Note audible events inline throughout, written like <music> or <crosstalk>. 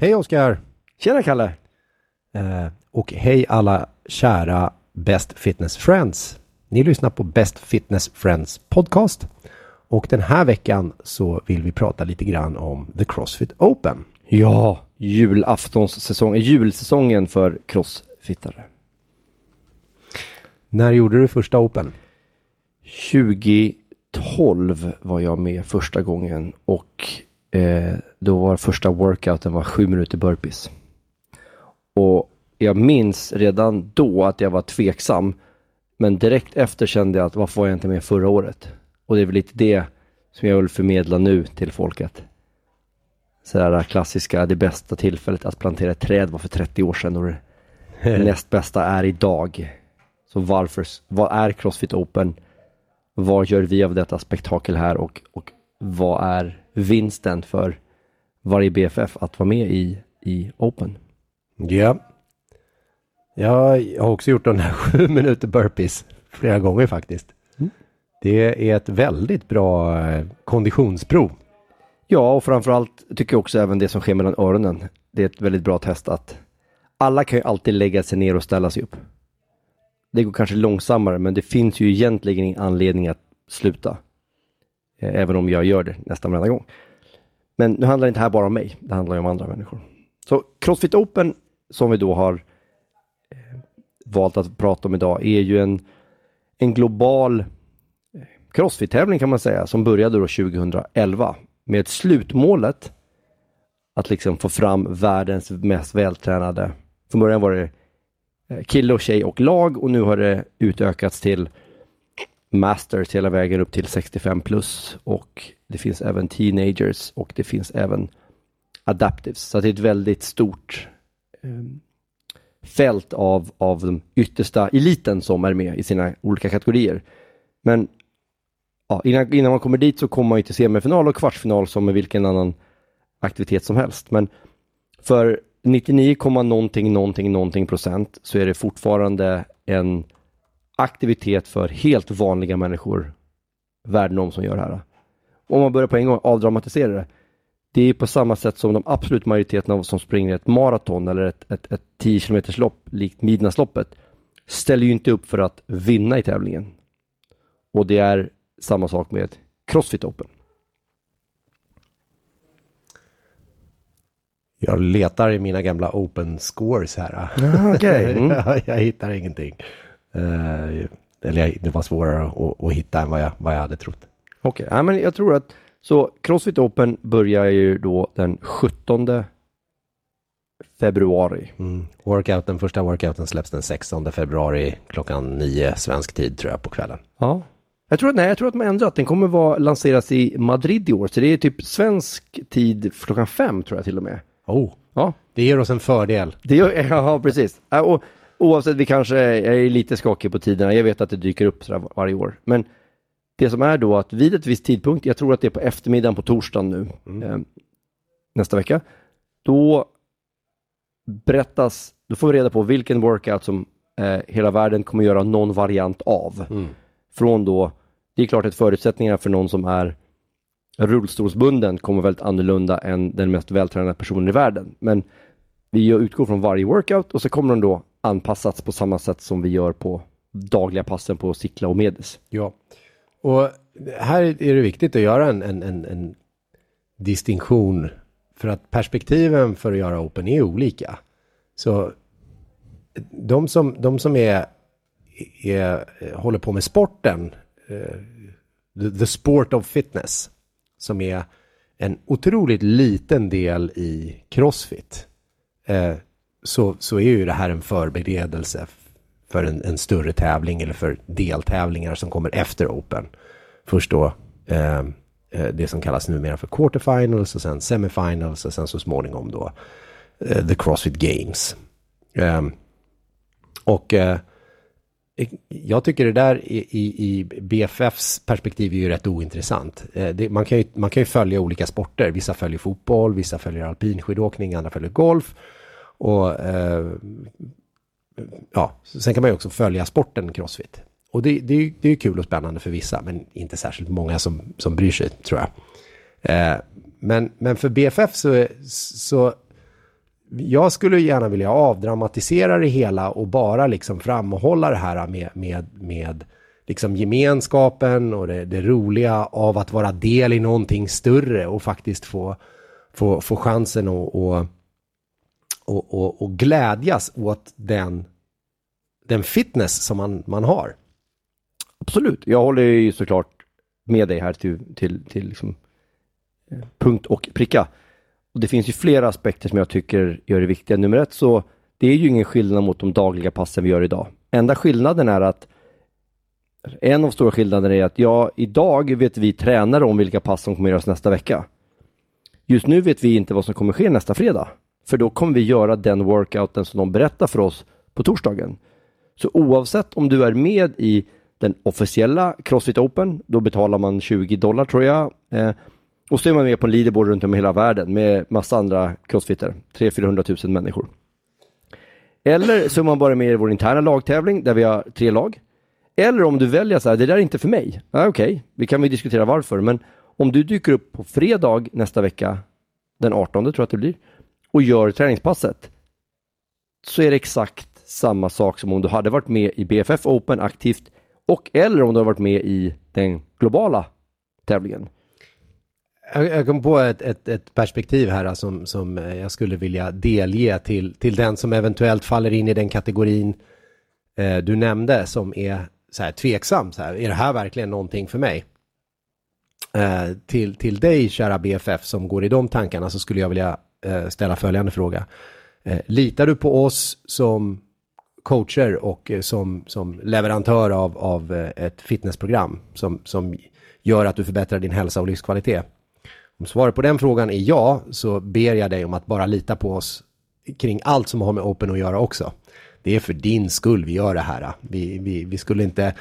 Hej Oskar! Tjena Kalle! Eh, och hej alla kära Best Fitness Friends! Ni lyssnar på Best Fitness Friends podcast. Och den här veckan så vill vi prata lite grann om The Crossfit Open. Ja, julaftonssäsong, julsäsongen för crossfittare. När gjorde du första Open? 2012 var jag med första gången och eh, då var första workouten var sju minuter burpees. Och jag minns redan då att jag var tveksam. Men direkt efter kände jag att varför var jag inte med förra året? Och det är väl lite det som jag vill förmedla nu till folket. Sådär klassiska, det bästa tillfället att plantera ett träd var för 30 år sedan och det <laughs> näst bästa är idag. Så varför, vad är Crossfit Open? Vad gör vi av detta spektakel här och, och vad är vinsten för varje BFF att vara med i, i Open? Ja. Jag har också gjort de här <laughs> sju minuter burpees flera gånger faktiskt. Mm. Det är ett väldigt bra eh, konditionsprov. Ja, och framförallt tycker jag också även det som sker mellan öronen. Det är ett väldigt bra test att alla kan ju alltid lägga sig ner och ställa sig upp. Det går kanske långsammare, men det finns ju egentligen ingen anledning att sluta. Eh, även om jag gör det nästan varenda gång. Men nu handlar det inte här bara om mig, det handlar ju om andra människor. Så Crossfit Open, som vi då har eh, valt att prata om idag, är ju en, en global eh, crossfit-tävling kan man säga, som började då 2011 med slutmålet att liksom få fram världens mest vältränade. Från början var det kille och tjej och lag och nu har det utökats till masters hela vägen upp till 65 plus och det finns även teenagers och det finns även adaptives. Så det är ett väldigt stort ehm, fält av, av den yttersta eliten som är med i sina olika kategorier. Men ja, innan, innan man kommer dit så kommer man ju till semifinal och kvartsfinal som med vilken annan aktivitet som helst. Men för 99, någonting, någonting, någonting procent så är det fortfarande en aktivitet för helt vanliga människor världen om som gör det här. Om man börjar på en gång avdramatisera det. Det är på samma sätt som de absolut majoriteten av oss som springer ett maraton eller ett, ett, ett 10 km lopp likt Midnattsloppet ställer ju inte upp för att vinna i tävlingen. Och det är samma sak med Crossfit Open. Jag letar i mina gamla open scores här. Okej. <laughs> Mm. jag, jag hittar ingenting. Eh, eller det var svårare att, att hitta än vad jag, vad jag hade trott. Okej, ja, men jag tror att så Crossfit Open börjar ju då den 17 februari. Mm. Workouten, första workouten släpps den 16 februari klockan 9 svensk tid tror jag på kvällen. Ja. Jag tror, att, nej, jag tror att de har ändrat. Den kommer vara lanseras i Madrid i år, så det är typ svensk tid klockan fem tror jag till och med. Oh, Ja, det ger oss en fördel. det gör, <laughs> ja precis. Och, oavsett, vi kanske är, lite skakig på tiderna. Jag vet att det dyker upp varje år. Men det som är då att vid ett visst tidpunkt, jag tror att det är på eftermiddagen på torsdagen nu, eh, nästa vecka, då berättas, då får vi reda på vilken workout som eh, hela världen kommer göra någon variant av. Mm. Från då, det är klart att förutsättningarna för någon som är rullstolsbunden kommer väldigt annorlunda än den mest vältränade personen i världen. Men vi utgår från varje workout och så kommer den då anpassats på samma sätt som vi gör på dagliga passen på Sickla och Medis. Ja, och här är det viktigt att göra en, en, en, en distinktion för att perspektiven för att göra open är olika. Så de som, de som är, är, håller på med sporten, eh, the, sport of fitness, som är en otroligt liten del i crossfit, eh, så, så är ju det här en förberedelse för en, en större tävling eller för deltävlingar som kommer efter Open. Först då eh, eh, det som kallas numera för quarterfinals och sen semifinals och sen så småningom då eh, the Crossfit Games. Eh, och eh, jag tycker det där i, i, i BFFs perspektiv är ju rätt ointressant. Eh, det, man, kan ju, man kan ju följa olika sporter. Vissa följer fotboll, vissa följer alpinskidåkning, andra följer golf. Och eh, ja, sen kan man ju också följa sporten crossfit. Och det, det, är ju- det är ju kul och spännande för vissa, men inte särskilt många som, som bryr sig, tror jag. Eh, men, men för BFF så, så jag skulle gärna vilja avdramatisera det hela och bara liksom framhålla det här med, med, med liksom gemenskapen och det, det roliga av att vara del i någonting större och faktiskt få, få, få chansen att och, och, och, glädjas åt den, den fitness som man, man har. Absolut, jag håller ju såklart med dig här till, till, till liksom, eh, punkt och pricka. Och det finns ju flera aspekter som jag tycker gör det viktiga. Nummer ett så, det är ju ingen skillnad mot de dagliga passen vi gör idag. Enda skillnaden är att en av stora skillnaderna är att ja, idag vet vi tränare om vilka pass som kommer göras nästa vecka. Just nu vet vi inte vad som kommer ske nästa fredag. För då kommer vi göra den workouten som de berättar för oss på torsdagen. Så oavsett om du är med i den officiella Crossfit Open, då betalar man 20 dollar tror jag. Eh, och så är man med på en leaderboard runt om i hela världen med massa andra crossfitter, 300-400 000 människor. Eller så är man bara med i vår interna lagtävling där vi har tre lag. Eller om du väljer så här, det där är inte för mig. Ja, Okej, okay. vi kan väl diskutera varför, men om du dyker upp på fredag nästa vecka, den 18 tror jag att det blir, och gör träningspasset, så är det exakt samma sak som om du hade varit med i BFF Open aktivt och eller om du har varit med i den globala tävlingen. Jag, jag kom på ett, ett, ett perspektiv här som, som jag skulle vilja delge till, till den som eventuellt faller in i den kategorin eh, du nämnde som är så här tveksam. Så här, är det här verkligen någonting för mig? Eh, till, till dig, kära BFF, som går i de tankarna så skulle jag vilja Eh, ställa följande fråga. Eh, litar du på oss som coacher och eh, som, som leverantör av, av ett fitnessprogram som, som gör att du förbättrar din hälsa och livskvalitet? Om svaret på den frågan är ja, så ber jag dig om att bara lita på oss kring allt som har med Open att göra också. Det är för din skull vi gör det här. Vi, vi, vi skulle inte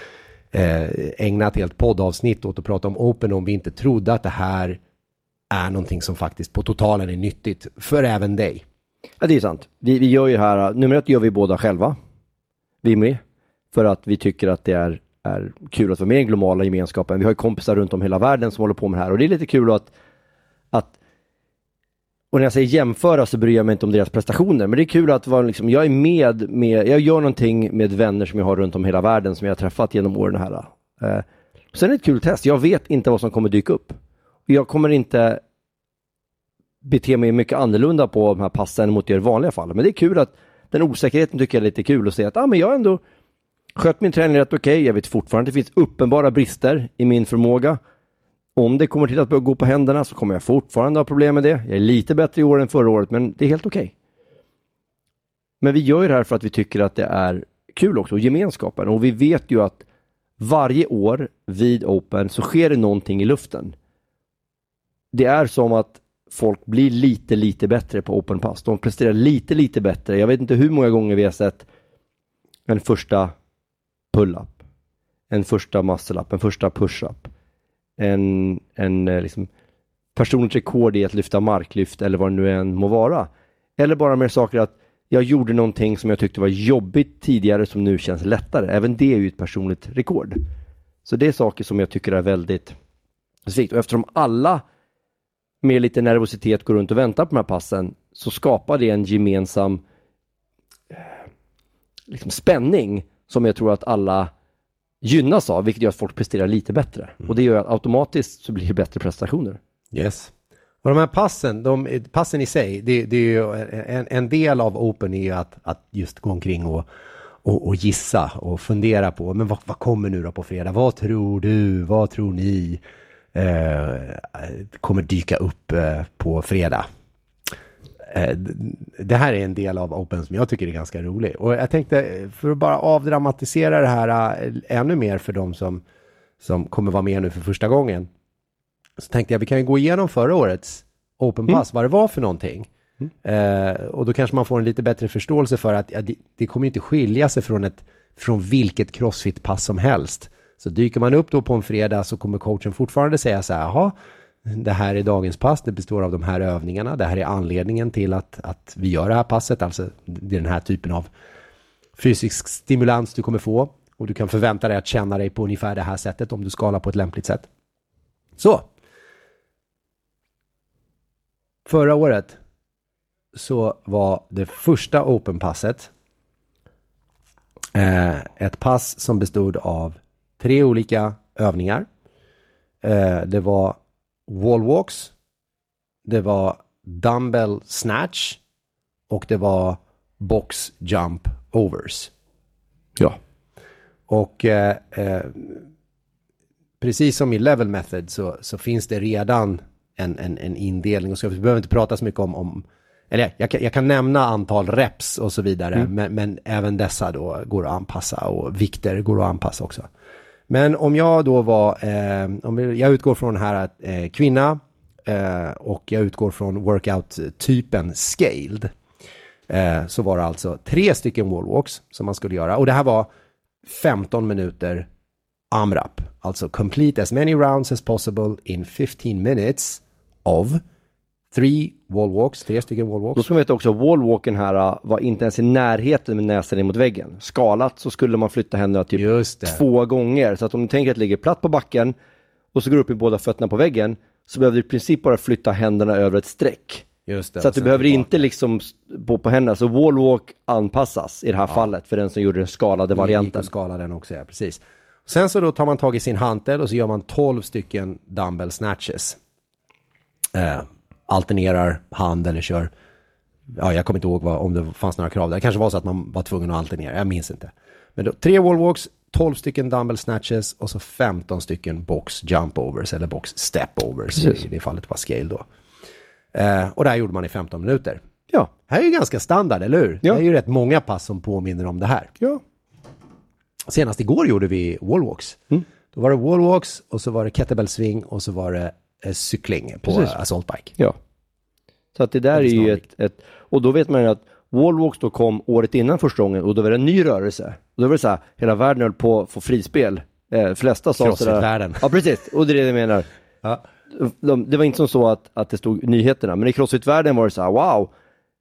eh, ägna ett helt poddavsnitt åt att prata om Open om vi inte trodde att det här är någonting som faktiskt på totalen är nyttigt för även dig. Ja, det är sant. Vi, vi gör ju här, nummer ett gör vi båda själva. Vi är med. För att vi tycker att det är, är kul att vara med i den globala gemenskapen. Vi har ju kompisar runt om hela världen som håller på med det här och det är lite kul att, att och när jag säger jämföra så bryr jag mig inte om deras prestationer, men det är kul att vara liksom, jag är med, med, jag gör någonting med vänner som jag har runt om hela världen som jag har träffat genom åren här. Eh, sen är det ett kul test, jag vet inte vad som kommer dyka upp. Jag kommer inte bete mig mycket annorlunda på de här passen mot i vanliga fall, men det är kul att den osäkerheten tycker jag är lite kul att se att ah, men jag ändå skött min träning rätt okej, okay. jag vet fortfarande att det finns uppenbara brister i min förmåga. Om det kommer till att gå på händerna så kommer jag fortfarande ha problem med det. Jag är lite bättre i år än förra året, men det är helt okej. Okay. Men vi gör ju det här för att vi tycker att det är kul också, gemenskapen. Och vi vet ju att varje år vid Open så sker det någonting i luften. Det är som att folk blir lite, lite bättre på Open Pass. De presterar lite, lite bättre. Jag vet inte hur många gånger vi har sett en första pull-up, en första muscle-up, en första push-up en, en eh, liksom, personligt rekord i att lyfta marklyft eller vad det nu än må vara. Eller bara mer saker att jag gjorde någonting som jag tyckte var jobbigt tidigare som nu känns lättare. Även det är ju ett personligt rekord. Så det är saker som jag tycker är väldigt specifikt. Och eftersom alla med lite nervositet går runt och väntar på de här passen så skapar det en gemensam eh, liksom spänning som jag tror att alla gynnas av, vilket gör att folk presterar lite bättre. Mm. Och det gör att automatiskt så blir det bättre prestationer. Yes. Och de här passen, de, passen i sig, det, det är ju en, en, del av Open är ju att, att just gå omkring och, och, och gissa och fundera på, men vad, vad, kommer nu då på fredag? Vad tror du? Vad tror ni? Eh, kommer dyka upp eh, på fredag? Eh, det här är en del av Open som jag tycker är ganska rolig. Och jag tänkte, för att bara avdramatisera det här ännu mer för de som, som kommer vara med nu för första gången. Så tänkte jag, vi kan ju gå igenom förra årets Open mm. Pass, mm. vad det var för någonting. Mm. Eh, och då kanske man får en lite bättre förståelse för att ja, det, det kommer inte skilja sig från, ett, från vilket crossfit-pass som helst. Så dyker man upp då på en fredag så kommer coachen fortfarande säga så här, jaha, det här är dagens pass, det består av de här övningarna, det här är anledningen till att, att vi gör det här passet, alltså det är den här typen av fysisk stimulans du kommer få och du kan förvänta dig att känna dig på ungefär det här sättet om du skalar på ett lämpligt sätt. Så. Förra året så var det första Open-passet eh, ett pass som bestod av tre olika övningar. Eh, det var wallwalks, det var dumbbell snatch och det var box jump overs. Ja. Och eh, eh, precis som i level method så, så finns det redan en, en, en indelning. Och så, vi behöver inte prata så mycket om, om eller jag kan, jag kan nämna antal reps och så vidare, Mm. men, men även dessa då går att anpassa och vikter går att anpassa också. Men om jag då var, eh, om jag utgår från här att eh, kvinna eh, och jag utgår från workout-typen scaled. Eh, så var det alltså tre stycken wallwalks som man skulle göra. Och det här var 15 minuter AMRAP. Alltså complete as many rounds as possible in 15 minutes of three wallwalks, tre stycken Då wallwalks. ska man veta också, wallwalken här äh, var inte ens i närheten med näsan in mot väggen. Skalat så skulle man flytta händerna typ två gånger. Så att om du tänker att det ligger platt på backen och så går du upp i båda fötterna på väggen så behöver du i princip bara flytta händerna över ett streck. Just det. Så att du behöver tillbaka. inte liksom på, på händerna. Så wallwalk anpassas i det här fallet för den som gjorde den skalade varianten. att skala den också, ja, precis. Sen så då tar man tag i sin hantel och så gör man 12 stycken dumbbell snatches. Eh, alternerar hand eller kör, ja jag kommer inte ihåg vad, om det fanns några krav där. Det kanske var så att man var tvungen att alternera, jag minns inte. Men då, tre wallwalks, 12 stycken dumbbell snatches och så 15 stycken box jump overs eller box step overs Precis. i det fallet var scale då. Eh, och det här gjorde man i 15 minuter. Ja. här är ju ganska standard, eller hur? Ja. Det är ju rätt många pass som påminner om det här. ja. Senast igår gjorde vi wallwalks. Mm. Då var det wallwalks och så var det kettlebell swing och så var det cykling på Precis. eh, assault bike. Ja. Så att det där är Väldigt ju ett, ett, och då vet man ju att Wallwalks då kom året innan första gången och då var det en ny rörelse. Och då var det så här, hela världen höll på att få frispel. Eh, flesta sa sådär. Crossfit-världen. Ja, precis. Och det är det jag menar. Ja. De, det var inte som så att, att det stod nyheterna, men i Crossfit-världen var det så här, wow,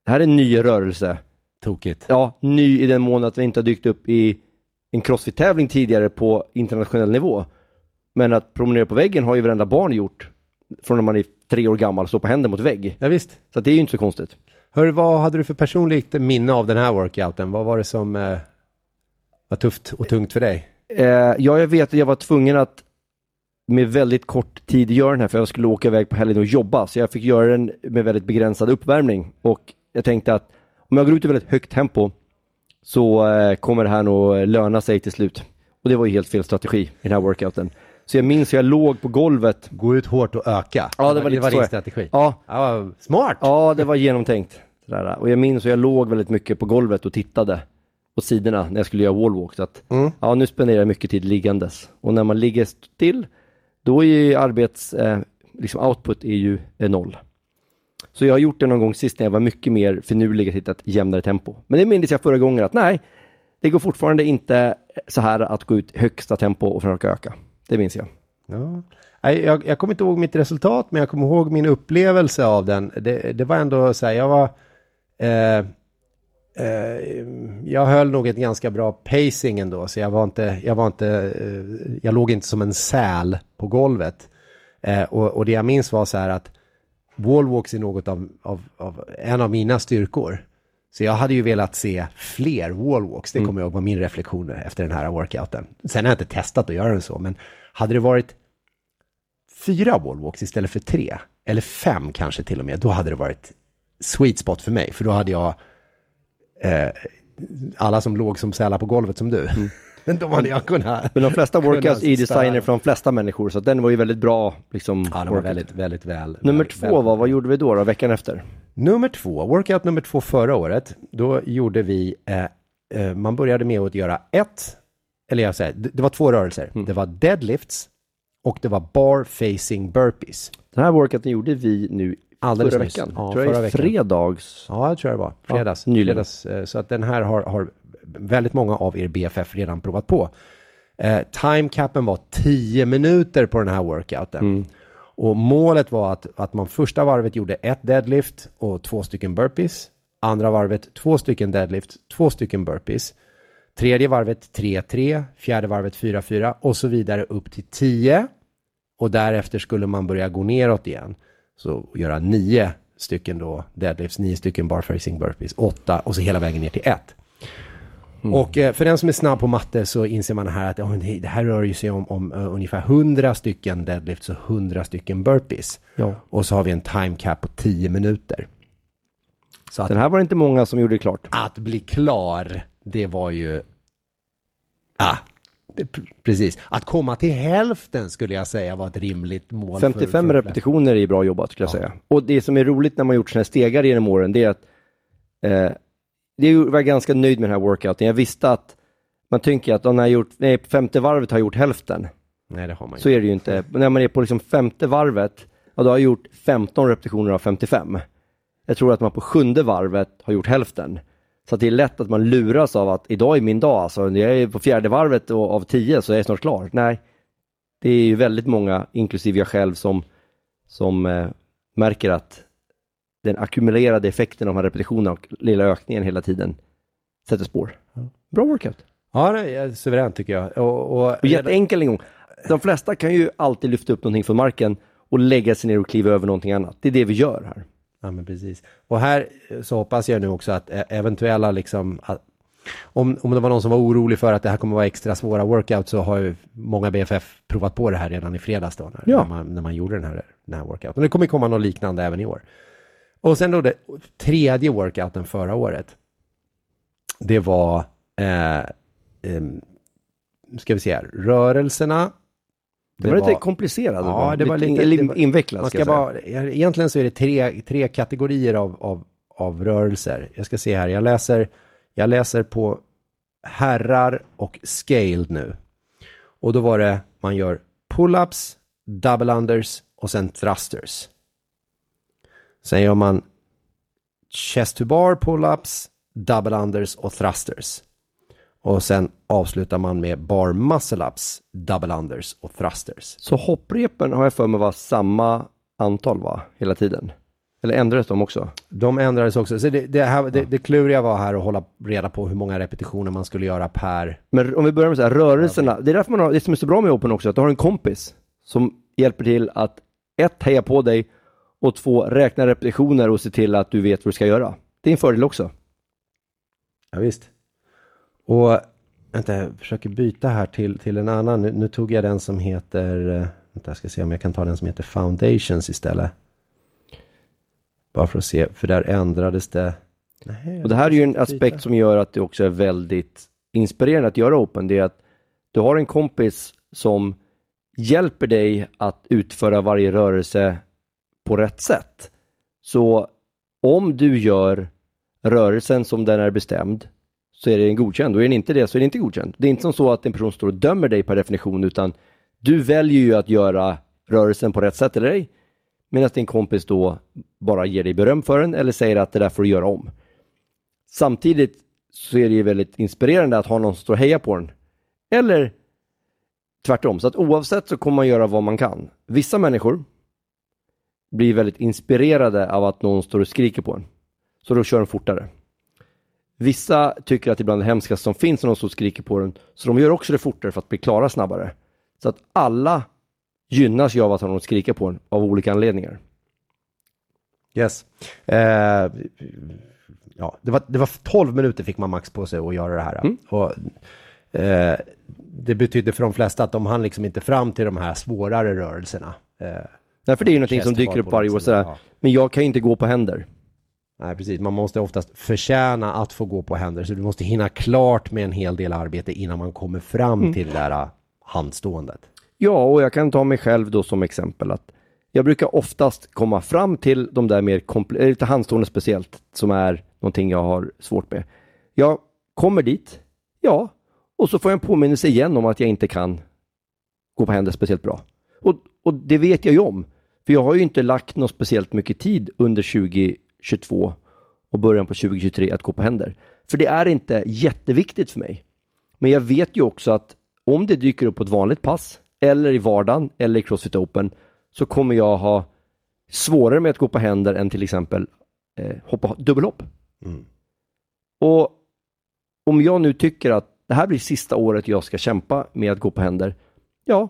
det här är en ny rörelse. Tokigt. Ja, ny i den mån att vi inte har dykt upp i en Crossfit-tävling tidigare på internationell nivå. Men att promenera på väggen har ju varenda barn gjort från när man är tre år gammal och står på händer mot vägg. Ja, visst. Så det är ju inte så konstigt. Hör, vad hade du för personligt minne av den här workouten? Vad var det som eh, var tufft och tungt för dig? Eh, ja, jag vet att jag var tvungen att med väldigt kort tid göra den här för jag skulle åka iväg på helgen och jobba. Så jag fick göra den med väldigt begränsad uppvärmning. Och jag tänkte att om jag går ut i väldigt högt tempo så eh, kommer det här nog löna sig till slut. Och det var ju helt fel strategi i den här workouten. Så jag minns hur jag låg på golvet. Gå ut hårt och öka. Ja, det var det var din strategi. Ja, Ja, smart! ja det var genomtänkt. Och jag minns hur jag låg väldigt mycket på golvet och tittade åt sidorna när jag skulle göra wallwalk. Så att, Mm. ja, nu spenderar jag mycket tid liggandes. Och när man ligger still, då är ju arbets, eh, liksom output är ju eh, noll. Så jag har gjort det någon gång sist när jag var mycket mer finurlig och hittat ett jämnare tempo. Men det minns jag förra gången att nej, det går fortfarande inte så här att gå ut högsta tempo och försöka öka. Det minns jag. Ja. Jag, jag kommer inte ihåg mitt resultat, men jag kommer ihåg min upplevelse av den. Det, det var ändå så här, jag var... Eh, eh, jag höll nog ett ganska bra pacing ändå, så jag var inte... Jag, var inte, eh, jag låg inte som en säl på golvet. Eh, och, och det jag minns var så här att wallwalks är något av, av, av en av mina styrkor. Så jag hade ju velat se fler wallwalks, det kommer jag ihåg var min reflektion efter den här workouten. Sen har jag inte testat att göra den så, men hade det varit fyra wallwalks istället för tre, eller fem kanske till och med, då hade det varit sweet spot för mig, för då hade jag eh, alla som låg som sälar på golvet som du. Men då hade jag kunnat... Men de flesta workouts är designer för de flesta människor, så den var ju väldigt bra. Liksom, Ja, den var väldigt, väldigt väl. Nummer väl, två, var, vad gjorde vi då, då veckan efter? Nummer två, workout nummer två förra året, då gjorde vi, eh, eh, man började med att göra ett, eller jag säger, det, det var två rörelser. Det var deadlifts och det var bar facing burpees. Den här workouten gjorde vi nu Alldeles förra veckan. Ja, tror jag förra fredags. Ja, det tror jag det var. Fredags. Ja, nyligen. fredags eh, så att den här har, har väldigt många av er BFF redan provat på. Eh, timecapen var 10 minuter på den här workouten. Mm. Och målet var att, att man första varvet gjorde ett deadlift och två stycken burpees. Andra varvet två stycken deadlift, två stycken burpees. Tredje varvet 3-3, fjärde varvet 4-4 och så vidare upp till 10. Och därefter skulle man börja gå neråt igen. Så göra nio stycken då deadlifts, nio stycken bar facing burpees, åtta och så hela vägen ner till ett. Mm. Och eh, för den som är snabb på matte så inser man här att oh, det här rör ju sig om, om uh, ungefär 100 stycken deadlifts och 100 stycken burpees. Ja. Och så har vi en time cap på 10 minuter. Så att, Den här var det inte många som gjorde det klart. att bli klar, det var ju... Ah, precis. Att komma till hälften skulle jag säga var ett rimligt mål. 55 för, för repetitioner är bra jobbat skulle jag säga. Och det som är roligt när man gjort sådana här stegar genom åren, det är att eh, det var jag ganska nöjd med den här workouten. Jag visste att man tänker att om jag gjort, nej, på femte varvet har jag gjort hälften. Nej, det har man. Så är det ju inte. Men när man är på liksom femte varvet, ja, då har jag gjort 15 repetitioner av 55. Jag tror att man på sjunde varvet har gjort hälften. Så det är lätt att man luras av att idag är min dag, alltså när jag är på fjärde varvet och av 10 så är jag snart klar. Nej, det är ju väldigt många, inklusive jag själv, som, som eh, märker att den ackumulerade effekten av de här repetitionerna och lilla ökningen hela tiden sätter spår. Bra workout. Ja, det är suveränt tycker jag. Och, och, Och jätteenkel ingång. De flesta kan ju alltid lyfta upp någonting från marken och lägga sig ner och kliva över någonting annat. Det är det vi gör här. Ja, men precis. Och här så hoppas jag nu också att eh, eventuella liksom, att, om, om det var någon som var orolig för att det här kommer vara extra svåra workouts så har ju många BFF provat på det här redan i fredags då, när, Ja. när, man, när man gjorde den här, den här workouten. Det kommer komma något liknande även i år. Och sen då det tredje workouten förra året. Det var, eh, em, ska vi se här, rörelserna. Det var lite komplicerat. Ja, det var lite, lite- in- det invecklat. Man ska ska jag säga. bara, egentligen så är det tre, tre kategorier av, av, av rörelser. Jag ska se här, jag läser, jag läser på herrar och scaled nu. Och då var det, man gör pull-ups, double unders och sen thrusters. Sen gör man chest to bar pull-ups, double unders och thrusters. Och sen avslutar man med bar muscle-ups, double unders och thrusters. Så hopprepen har jag för mig var samma antal va? Hela tiden. Eller ändrades de också? De ändrades också. Så det, det, här, det, det kluriga var här att hålla reda på hur många repetitioner man skulle göra per... Men om vi börjar med så här, rörelserna. Det är därför man har, det som är så bra med Open också, att du har en kompis som hjälper till att ett, heja på dig och två, räkna repetitioner och se till att du vet vad du ska göra. Det är en fördel också. Ja, visst. Och vänta, jag försöker byta här till, till en annan. Nu, nu tog jag den som heter... eh, Vänta, jag ska se om jag kan ta den som heter Foundations istället. Bara för att se, för där ändrades det. Nej, Och det här är ju en aspekt som gör att det också är väldigt inspirerande att göra Open. Det är att du har en kompis som hjälper dig att utföra varje rörelse på rätt sätt. Så om du gör rörelsen som den är bestämd så är den godkänd. Och är den inte det så är den inte godkänd. Det är inte som så att en person står och dömer dig per definition utan du väljer ju att göra rörelsen på rätt sätt eller ej. Medan din kompis då bara ger dig beröm för den eller säger att det där får du göra om. Samtidigt så är det ju väldigt inspirerande att ha någon som står och hejar på den. Eller tvärtom. Så att oavsett så kommer man göra vad man kan. Vissa människor blir väldigt inspirerade av att någon står och skriker på en. Så då kör de fortare. Vissa tycker att det är bland det hemskaste som finns när någon står och skriker på den. Så de gör också det fortare för att bli klara snabbare. Så att alla gynnas ju av att ha någon skrika på en av olika anledningar. Yes. Eh, ja, det var, det var 12 minuter fick man max på sig att göra det här. Mm. Och, eh, det betydde för de flesta att de hann liksom inte fram till de här svårare rörelserna. Eh, Därför det är ju någonting som dyker upp varje år sådär. ja. Men jag kan ju inte gå på händer. Nej, precis. Man måste oftast förtjäna att få gå på händer. Så du måste hinna klart med en hel del arbete innan man kommer fram Mm. till det där uh, handståendet. Ja, och jag kan ta mig själv då som exempel att jag brukar oftast komma fram till de där mer komple- eh, lite handstående speciellt, som är någonting jag har svårt med. Jag kommer dit, ja, och så får jag en påminnelse igen om att jag inte kan gå på händer speciellt bra. Och, och det vet jag ju om, för jag har ju inte lagt något speciellt mycket tid under 2022 och början på 2023 att gå på händer. För det är inte jätteviktigt för mig. Men jag vet ju också att om det dyker upp på ett vanligt pass eller i vardagen eller i Crossfit Open så kommer jag ha svårare med att gå på händer än till exempel eh, hoppa dubbelhopp. Mm. Och om jag nu tycker att det här blir sista året jag ska kämpa med att gå på händer, ja,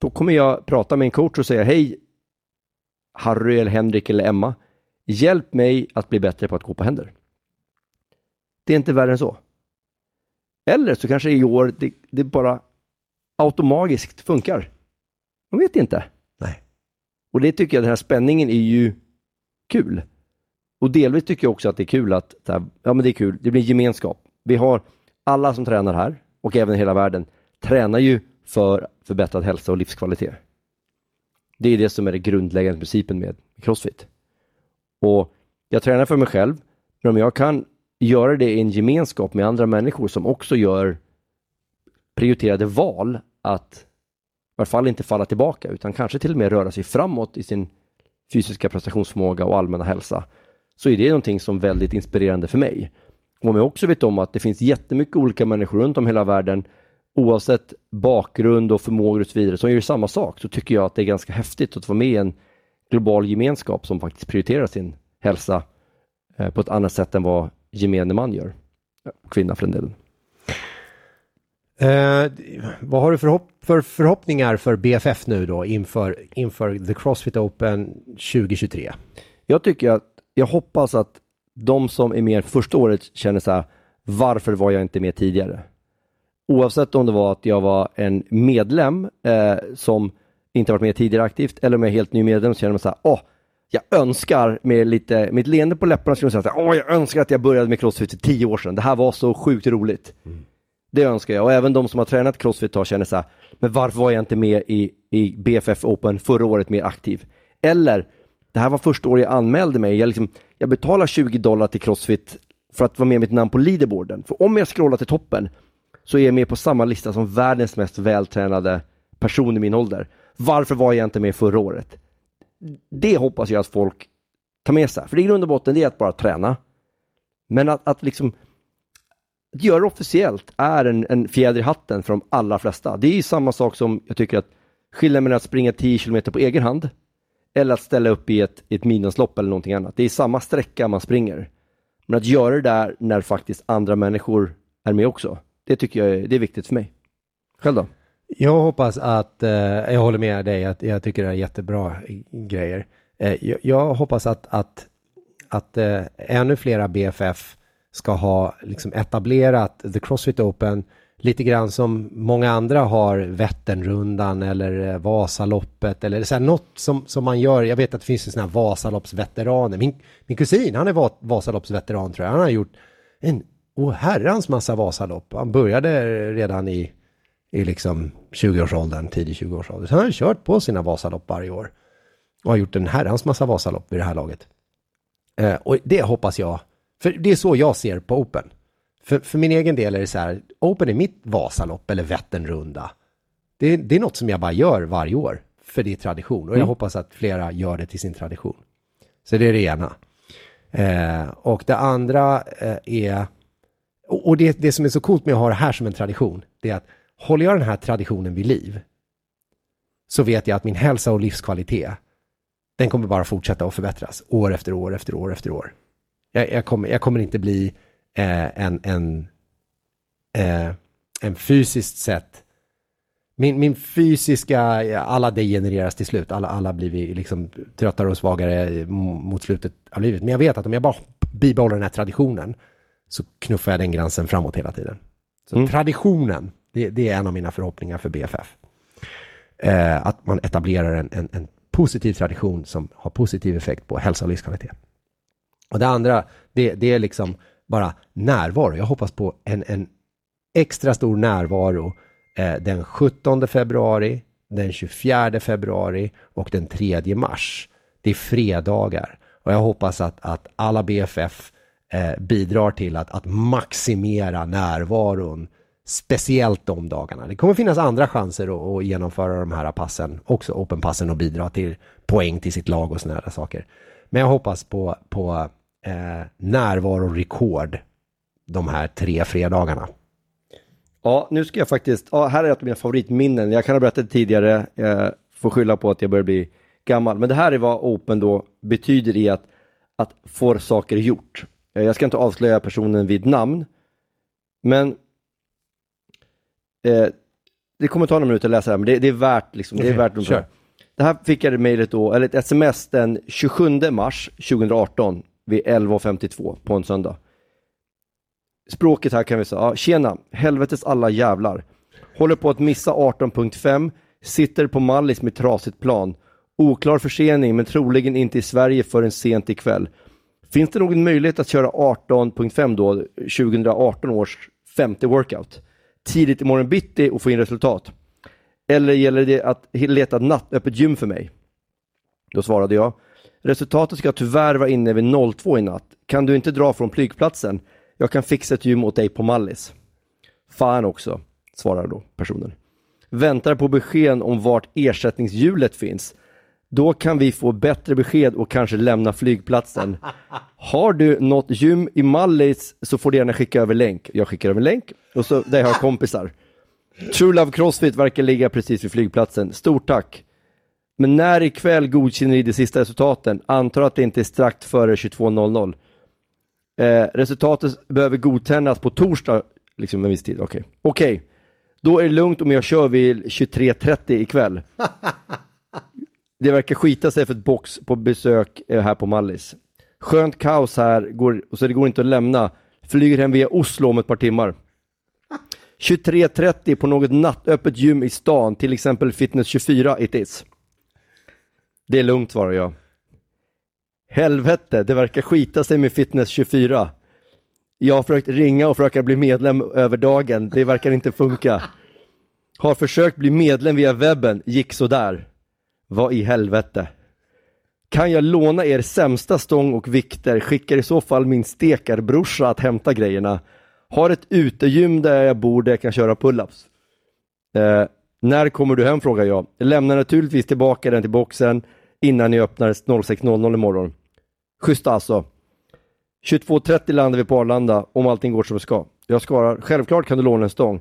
då kommer jag prata med en coach och säga hej Harry eller Henrik eller Emma. Hjälp mig att bli bättre på att gå på händer. Det är inte värre än så. Eller så kanske i år det, det bara automatiskt funkar. Man vet inte. Nej. Och det tycker jag, den här spänningen är ju kul. Och delvis tycker jag också att det är kul att, ja men det är kul, det blir gemenskap. Vi har alla som tränar här och även i hela världen tränar ju för förbättrad hälsa och livskvalitet. Det är det som är den grundläggande principen med Crossfit. Och jag tränar för mig själv, men om jag kan göra det i en gemenskap med andra människor som också gör prioriterade val att i varje fall inte falla tillbaka utan kanske till och med röra sig framåt i sin fysiska prestationsförmåga och allmänna hälsa, så är det någonting som är väldigt inspirerande för mig. Och om jag också vet om att det finns jättemycket olika människor runt om hela världen, oavsett bakgrund och förmågor och så vidare, som gör samma sak, så tycker jag att det är ganska häftigt att vara med i en global gemenskap som faktiskt prioriterar sin hälsa eh, på ett annat sätt än vad gemene man gör. Kvinna för den delen. Eh, vad har du för, hopp, för förhoppningar för BFF nu då inför, inför The Crossfit Open 2023? Jag tycker att, jag hoppas att de som är med första året känner så här, varför var jag inte med tidigare? Oavsett om det var att jag var en medlem eh, som inte varit med tidigare aktivt eller om jag är helt ny medlem så känner man så här, åh, jag önskar med lite, med ett leende på läpparna skulle jag säga, åh, jag önskar att jag började med crossfit för tio år sedan. Det här var så sjukt roligt. Mm. Det önskar jag och även de som har tränat crossfit har känner så här, men varför var jag inte med i, i BFF Open förra året mer aktiv? Eller, det här var första året jag anmälde mig. Jag, liksom, jag betalar 20 dollar till crossfit för att vara med mitt namn på leaderboarden. För om jag scrollar till toppen så är jag med på samma lista som världens mest vältränade person i min ålder. Varför var jag inte med förra året? Det hoppas jag att folk tar med sig. För i grund och botten det är att bara träna. Men att, att liksom att göra det officiellt är en, en fjäder i hatten för de allra flesta. Det är samma sak som jag tycker att skillnaden mellan att springa 10 km på egen hand eller att ställa upp i ett, ett midnattslopp eller någonting annat. Det är samma sträcka man springer. Men att göra det där när faktiskt andra människor är med också, det tycker jag är, det är viktigt för mig. Själv då? Jag hoppas att, eh, jag håller med dig, att jag tycker det är jättebra grejer. Eh, jag, jag, hoppas att, att, att eh, ännu flera BFF ska ha liksom etablerat The Crossfit Open lite grann som många andra har Vätternrundan eller eh, Vasaloppet eller så här, något som, som man gör. Jag vet att det finns sådana här Vasaloppsveteraner. Min, min kusin, han är Vasaloppsveteran tror jag. Han har gjort en oh, herrans massa Vasalopp. Han började redan i, i liksom 20-årsåldern, tidig 20-årsålder. Så han har kört på sina Vasalopp varje år. Och har gjort en herrans massa Vasalopp vid det här laget. Eh, och det hoppas jag för det är så jag ser på Open. För, för min egen del är det så här, Open är mitt Vasalopp eller Vätternrunda. Det, det är något som jag bara gör varje år, för det är tradition. Och jag mm. hoppas att flera gör det till sin tradition. Så det är det ena. Eh, och det andra eh, är, och det, det som är så coolt med att ha det här som en tradition, det är att håller jag den här traditionen vid liv, så vet jag att min hälsa och livskvalitet, den kommer bara fortsätta att förbättras år efter år efter år efter år. Jag, jag, kommer, jag kommer inte bli eh, en, en, eh, en fysiskt sett min, min fysiska, alla degenereras till slut. Alla, alla blir vi liksom tröttare och svagare mot slutet av livet. Men jag vet att om jag bara bibehåller den här traditionen så knuffar jag den gränsen framåt hela tiden. Så mm. traditionen, det, det, är en av mina förhoppningar för BFF. Eh, att man etablerar en, en, en, positiv tradition som har positiv effekt på hälsa och livskvalitet. Och det andra, det, det är liksom bara närvaro. Jag hoppas på en, en extra stor närvaro eh, den 17 februari, den 24 februari och den 3 mars. Det är fredagar och jag hoppas att, att alla BFF eh, bidrar till att, att maximera närvaron, speciellt de dagarna. Det kommer finnas andra chanser att, att genomföra de här passen, också open-passen och bidra till poäng till sitt lag och sådana här saker. Men jag hoppas på, på eh, närvarorekord de här tre fredagarna. Ja, nu ska jag faktiskt, ja, här är ett av mina favoritminnen. Jag kan ha berättat tidigare, eh, får skylla på att jag börjar bli gammal. Men det här är vad Open då betyder i att, att få saker gjort. Eh, jag ska inte avslöja personen vid namn, men eh, det kommer ta några minuter att läsa det här, men det, det är värt liksom, okay, det är värt sure. Det här fick jag mejlet då, eller ett sms den 27 mars 2018 vid 11.52 på en söndag. Språket här kan vi säga, ja, tjena, helvetes alla jävlar. Håller på att missa 18.5, sitter på Mallis med trasigt plan. Oklar försening men troligen inte i Sverige förrän sent ikväll. Finns det någon möjlighet att köra 18.5 då, 2018 års femte workout? Tidigt i morgon bitti och få in resultat? Eller gäller det att leta nattöppet gym för mig? Då svarade jag, resultatet ska tyvärr vara inne vid 02 i natt. Kan du inte dra från flygplatsen? Jag kan fixa ett gym åt dig på Mallis. Fan också, svarar då personen. Väntar på besked om vart ersättningshjulet finns. Då kan vi få bättre besked och kanske lämna flygplatsen. Har du något gym i Mallis så får du gärna skicka över länk. Jag skickar över länk och så där jag har kompisar. True Love Crossfit verkar ligga precis vid flygplatsen. Stort tack! Men när ikväll godkänner ni de sista resultaten? Antar att det inte är strax före 22.00. Eh, resultatet behöver godkännas på torsdag, liksom en viss tid. Okej, okay. okej. Okay. Då är det lugnt om jag kör vid 23.30 ikväll. Det verkar skita sig för ett box på besök eh, här på Mallis. Skönt kaos här, går, så det går inte att lämna. Flyger hem via Oslo om ett par timmar. 23.30 på något nattöppet gym i stan, till exempel Fitness 24 it is. Det är lugnt svarar jag. Helvete, det verkar skita sig med Fitness 24. Jag har försökt ringa och försöka bli medlem över dagen, det verkar inte funka. Har försökt bli medlem via webben, gick sådär. Vad i helvete? Kan jag låna er sämsta stång och vikter, skickar i så fall min stekarbrorsa att hämta grejerna. Har ett utegym där jag bor där jag kan köra pull-ups. Eh, när kommer du hem frågar jag. jag. Lämnar naturligtvis tillbaka den till boxen innan ni öppnar 06.00 imorgon. Schysst alltså. 22.30 landar vi på Arlanda om allting går som det ska. Jag svarar, självklart kan du låna en stång.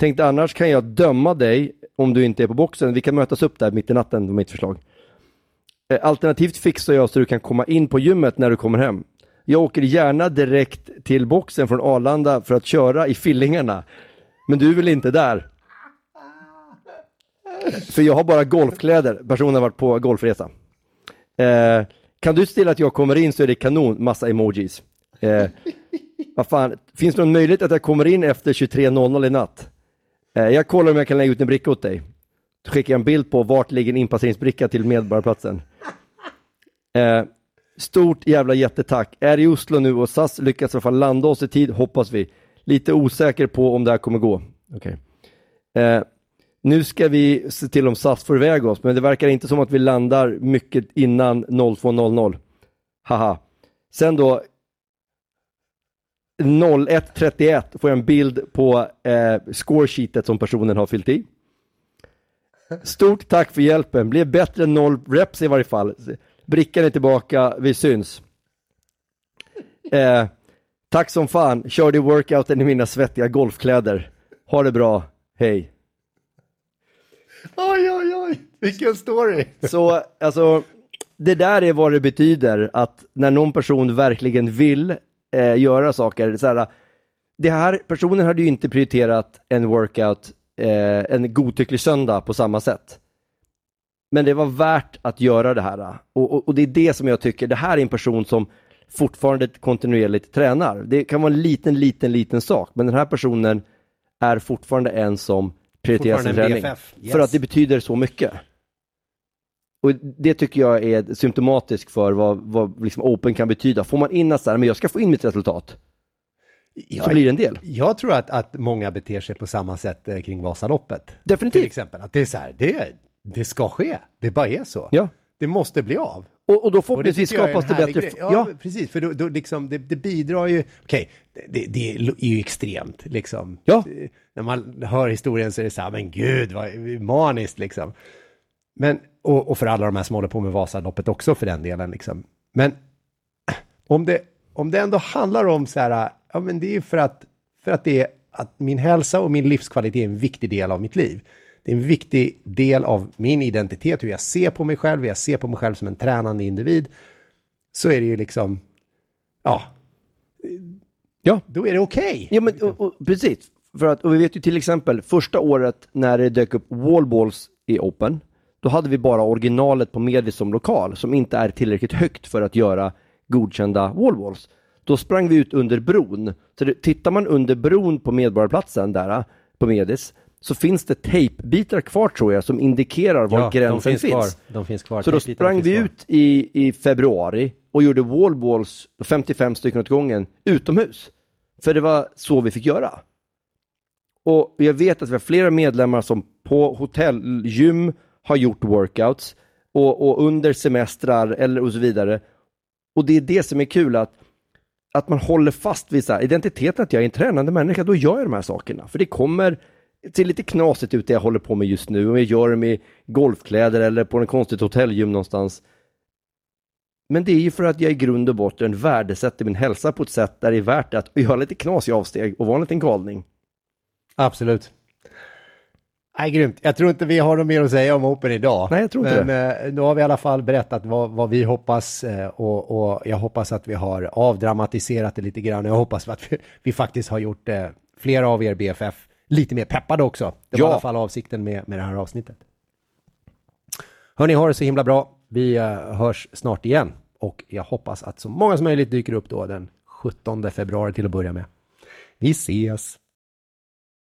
Tänkte annars kan jag döma dig om du inte är på boxen. Vi kan mötas upp där mitt i natten, var mitt förslag. Eh, alternativt fixar jag så du kan komma in på gymmet när du kommer hem. Jag åker gärna direkt till boxen från Arlanda för att köra i fillingarna. Men du är väl inte där? För jag har bara golfkläder. Personen har varit på golfresa. Eh, kan du se till att jag kommer in så är det kanon, massa emojis. Eh, vad fan, finns det någon möjlighet att jag kommer in efter 23.00 i natt? Eh, jag kollar om jag kan lägga ut en bricka åt dig. Då skickar jag en bild på vart ligger en inpasseringsbricka till Medborgarplatsen. <laughs> Eh, stort jävla jättetack. Är i Oslo nu och SAS lyckas i alla fall landa oss i tid, hoppas vi. Lite osäker på om det här kommer gå. Okay. Eh, nu ska vi se till om SAS får iväg oss, men det verkar inte som att vi landar mycket innan 02.00. Haha. Sen då 01.31 får jag en bild på eh, scoresheetet som personen har fyllt i. Stort tack för hjälpen, blev bättre än noll reps i varje fall. Brickan är tillbaka, vi syns. Eh, tack som fan, körde workouten i mina svettiga golfkläder. Ha det bra, hej. Oj, oj, oj, vilken story. Så, alltså, det där är vad det betyder att när någon person verkligen vill eh, göra saker, så här, det här, personen hade ju inte prioriterat en workout eh, en godtycklig söndag på samma sätt. Men det var värt att göra det här. Och, och, och, det är det som jag tycker, det här är en person som fortfarande kontinuerligt tränar. Det kan vara en liten, liten, liten sak, men den här personen är fortfarande en som prioriterar sin träning. Yes. För att det betyder så mycket. Och det tycker jag är symptomatiskt för vad, vad liksom open kan betyda. Får man in att så här, men jag ska få in mitt resultat, jag, så blir det en del. Jag tror att, att många beter sig på samma sätt eh, kring Vasaloppet. Definitivt. Till exempel, att det är så här, det, det ska ske, det bara är så. Ja. Det måste bli av. Och, och då förhoppningsvis skapas det bättre... Ja, ja, precis, för då, då liksom, det, det bidrar ju... Okej, okay, det, det, är ju extremt, liksom. Ja. När man hör historien så är det så här, men gud, vad maniskt, liksom. Men, och, och för alla de här som håller på med Vasaloppet också för den delen, liksom. Men om det, om det ändå handlar om så här, ja men det är för att, för att det är att min hälsa och min livskvalitet är en viktig del av mitt liv. Det är en viktig del av min identitet, hur jag ser på mig själv, hur jag ser på mig själv som en tränande individ. Så är det ju liksom, ja, ja. då är det okej. Okay. Ja, men och, och, precis. För att, och vi vet ju till exempel första året när det dök upp wallballs i Open, då hade vi bara originalet på Medis som lokal som inte är tillräckligt högt för att göra godkända wallwalls. Då sprang vi ut under bron. Så det, tittar man under bron på Medborgarplatsen där på Medis så finns det tejpbitar kvar tror jag som indikerar var Ja, de gränsen finns finns. kvar. De finns kvar. Så då sprang finns vi ut i, i februari och gjorde wallballs, 55 stycken åt gången, utomhus. För det var så vi fick göra. Och jag vet att vi har flera medlemmar som på hotellgym har gjort workouts och, och under semestrar eller och så vidare. Och det är det som är kul att, att man håller fast vid så här, identiteten att jag är en tränande människa, då gör jag de här sakerna. För det kommer se lite knasigt ut det jag håller på med just nu, om jag gör det med golfkläder eller på en konstigt hotellgym någonstans. Men det är ju för att jag i grund och botten värdesätter min hälsa på ett sätt där det är värt att göra lite knasiga avsteg och vara en liten galning. Absolut. Nej, grymt. Jag tror inte vi har något mer att säga om Open idag. Nej, jag tror inte Men eh, nu har vi i alla fall berättat vad, vad vi hoppas eh, och, och jag hoppas att vi har avdramatiserat det lite grann. Jag hoppas att vi, vi faktiskt har gjort eh, flera av er BFF lite mer peppade också. Det var Ja. i alla fall avsikten med, med det här avsnittet. Hörni, ha det så himla bra. Vi eh, hörs snart igen och jag hoppas att så många som möjligt dyker upp då den 17 februari till att börja med. Vi ses!